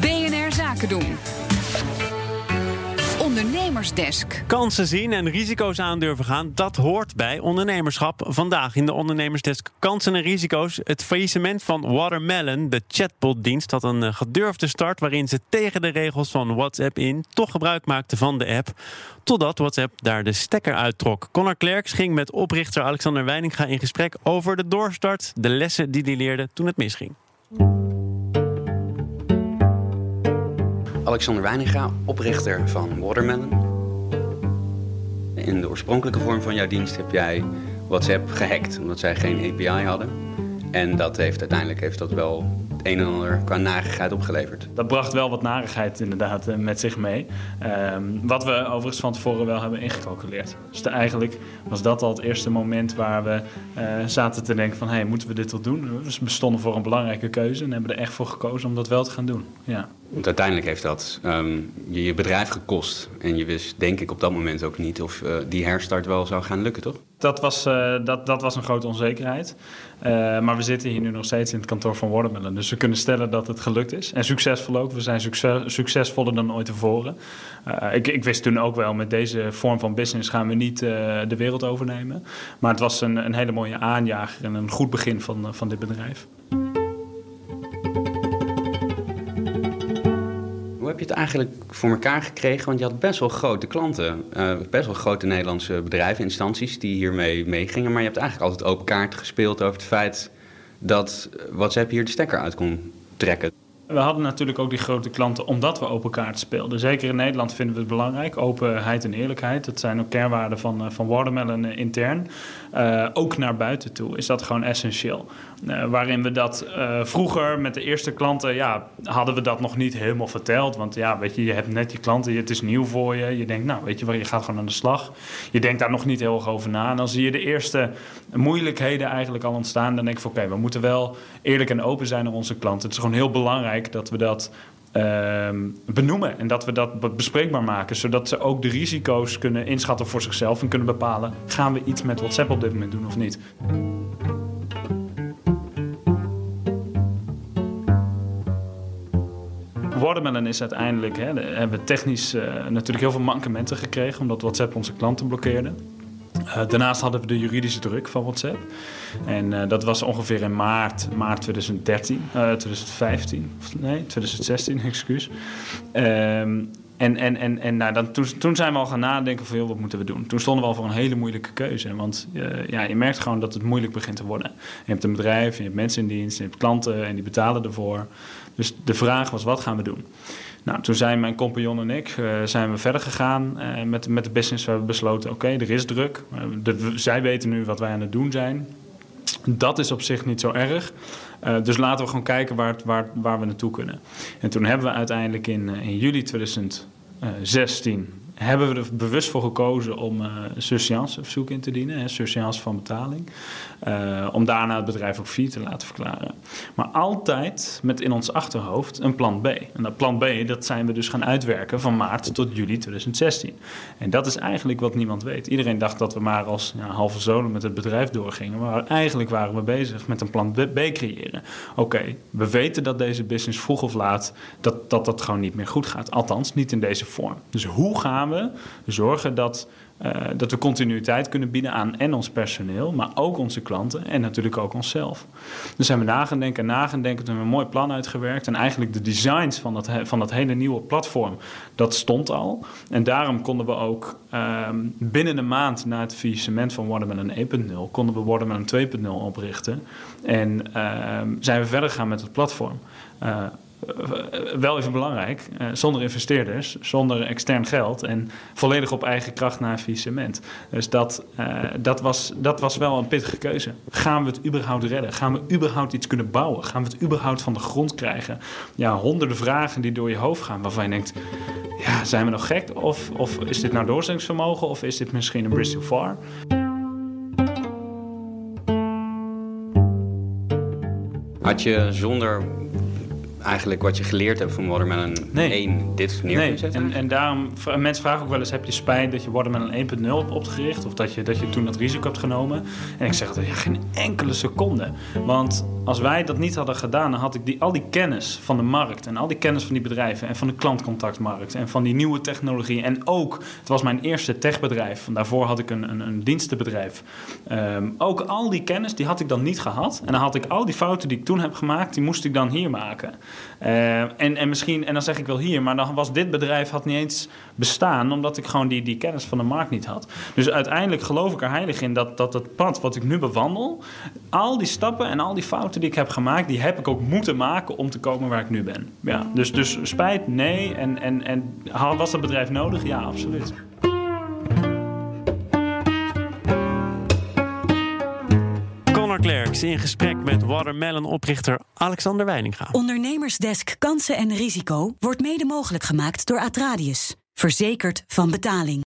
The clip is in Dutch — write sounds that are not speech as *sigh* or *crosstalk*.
BNR Zaken doen. Ondernemersdesk. Kansen zien en risico's aandurven gaan, dat hoort bij ondernemerschap. Vandaag in de Ondernemersdesk Kansen en risico's. Het faillissement van Watermelon, de chatbotdienst, had een eh, gedurfde start... waarin ze tegen de regels van WhatsApp in toch gebruik maakten van de app. Totdat WhatsApp daar de stekker uittrok. Connor Klerks ging met oprichter Alexander Weininga in gesprek... over de doorstart, de lessen die hij leerde toen het misging. Alexander Weininga, oprichter van Watermelon. In de oorspronkelijke vorm van jouw dienst heb jij WhatsApp gehackt, omdat zij geen API hadden. En dat heeft uiteindelijk heeft dat wel het een en ander qua narigheid opgeleverd. Dat bracht wel wat narigheid inderdaad eh, met zich mee. Ehm, wat we overigens van tevoren wel hebben ingecalculeerd. Dus eigenlijk was dat al het eerste moment waar we eh, zaten te denken van... hé, hey, moeten we dit wel doen? Dus we stonden voor een belangrijke keuze en hebben er echt voor gekozen om dat wel te gaan doen. Ja. Want uiteindelijk heeft dat um, je, je bedrijf gekost. En je wist denk ik op dat moment ook niet of uh, die herstart wel zou gaan lukken, toch? Dat was, uh, dat, dat was een grote onzekerheid. Uh, maar we zitten hier nu nog steeds in het kantoor van Watermelon. Dus we kunnen stellen dat het gelukt is. En succesvol ook. We zijn succes, succesvoller dan ooit tevoren. ik, ik wist toen ook wel, met deze vorm van business gaan we niet de wereld overnemen. Maar het was een, een hele mooie aanjager en een goed begin van, van dit bedrijf. Je het eigenlijk voor elkaar gekregen? Want je had best wel grote klanten, uh, best wel grote Nederlandse bedrijven, instanties die hiermee meegingen. Maar je hebt eigenlijk altijd open kaart gespeeld over het feit dat WhatsApp hier de stekker uit kon trekken. We hadden natuurlijk ook die grote klanten omdat we open kaart speelden. Zeker in Nederland vinden we het belangrijk. Openheid en eerlijkheid. Dat zijn ook kernwaarden van, van Watermelon intern. Uh, ook naar buiten toe is dat gewoon essentieel. Waarin we dat vroeger met de eerste klanten, ja, hadden we dat nog niet helemaal verteld. Want ja, weet je, je hebt net je klanten, het is nieuw voor je. Je denkt, nou, weet je, je gaat gewoon aan de slag. Je denkt daar nog niet heel erg over na. En dan zie je de eerste moeilijkheden eigenlijk al ontstaan. Dan denk ik van, oké, we moeten wel eerlijk en open zijn naar onze klanten. Het is gewoon heel belangrijk dat we dat uh, benoemen en dat we dat bespreekbaar maken, zodat ze ook de risico's kunnen inschatten voor zichzelf en kunnen bepalen: gaan we iets met WhatsApp op dit moment doen of niet? Watermelon is uiteindelijk, hè, hebben we technisch uh, natuurlijk heel veel mankementen gekregen, omdat WhatsApp onze klanten blokkeerde. Uh, daarnaast hadden we de juridische druk van WhatsApp. En uh, dat was ongeveer in maart, maart 2013, uh, 2015, nee, 2016, *laughs* excuus. Um, en, en, en, en nou, dan, toen, toen zijn we al gaan nadenken van, joh, wat moeten we doen? Toen stonden we al voor een hele moeilijke keuze. Want uh, ja, je merkt gewoon dat het moeilijk begint te worden. Je hebt een bedrijf, je hebt mensen in dienst, je hebt klanten en die betalen ervoor. Dus de vraag was, wat gaan we doen? Nou, toen zijn mijn compagnon en ik uh, zijn we verder gegaan uh, met, met de business. We hebben besloten, oké, er is druk. Zij weten nu wat wij aan het doen zijn. Dat is op zich niet zo erg. Uh, dus laten we gewoon kijken waar, waar, waar we naartoe kunnen. En toen hebben we uiteindelijk in, in juli 2016 hebben we er bewust voor gekozen om uh, surseance verzoek in te dienen, surseance van betaling. Uh, om daarna het bedrijf ook failliet te laten verklaren. Maar altijd met in ons achterhoofd een plan B. En dat plan B, dat zijn we dus gaan uitwerken van maart tot juli 2016. En dat is eigenlijk wat niemand weet. Iedereen dacht dat we maar als ja, halve zolen met het bedrijf doorgingen. Maar eigenlijk waren we bezig met een plan B creëren. Oké, we weten dat deze business vroeg of laat dat, dat dat gewoon niet meer goed gaat. Althans, niet in deze vorm. Dus hoe gaan we zorgen dat, uh, dat we continuïteit kunnen bieden aan en ons personeel, maar ook onze klanten en natuurlijk ook onszelf. Dus hebben we na gaan denken en na gaan denken, toen hebben we een mooi plan uitgewerkt en eigenlijk de designs van dat, van dat hele nieuwe platform, dat stond al. En daarom konden we ook uh, binnen een maand na het faillissement van Watermelon 1.0, konden we Watermelon 2.0 oprichten en uh, zijn we verder gegaan met het platform. Uh, wel even belangrijk, uh, zonder investeerders, zonder extern geld en volledig op eigen kracht naar faillissement. Dus dat, uh, dat, was, dat was wel een pittige keuze. Gaan we het überhaupt redden? Gaan we überhaupt iets kunnen bouwen? Gaan we het überhaupt van de grond krijgen? Ja, honderden vragen die door je hoofd gaan waarvan je denkt, ja, zijn we nog gek? Of, of is dit nou doorzettingsvermogen of is dit misschien een bridge too far? Had je zonder eigenlijk wat je geleerd hebt van Watermelon Nee. 1 dit neer Nee, kunt zetten? en, en daarom, mensen vragen ook wel eens, heb je spijt dat je Watermelon 1.0 hebt opgericht? Of dat je, dat je toen dat risico hebt genomen? En ik zeg altijd, ja, geen enkele seconde. Want als wij dat niet hadden gedaan, dan had ik die, al die kennis van de markt... en al die kennis van die bedrijven en van de klantcontactmarkt... en van die nieuwe technologie. En ook, het was mijn eerste techbedrijf. Van Daarvoor had ik een, een, een dienstenbedrijf. Ehm, ook al die kennis, die had ik dan niet gehad. En dan had ik al die fouten die ik toen heb gemaakt... die moest ik dan hier maken. Eh, en, en misschien, en dan zeg ik wel hier, maar dan was dit bedrijf had niet eens bestaan, omdat ik gewoon die, die kennis van de markt niet had. Dus uiteindelijk geloof ik er heilig in dat, dat het pad wat ik nu bewandel, al die stappen en al die fouten die ik heb gemaakt, die heb ik ook moeten maken om te komen waar ik nu ben. Ja, dus, dus spijt, nee. En, en, en was dat bedrijf nodig? Ja, absoluut. In gesprek met Watermelon-oprichter Alexander Weininga. Ondernemersdesk Kansen en Risico wordt mede mogelijk gemaakt door Atradius. Verzekerd van betaling.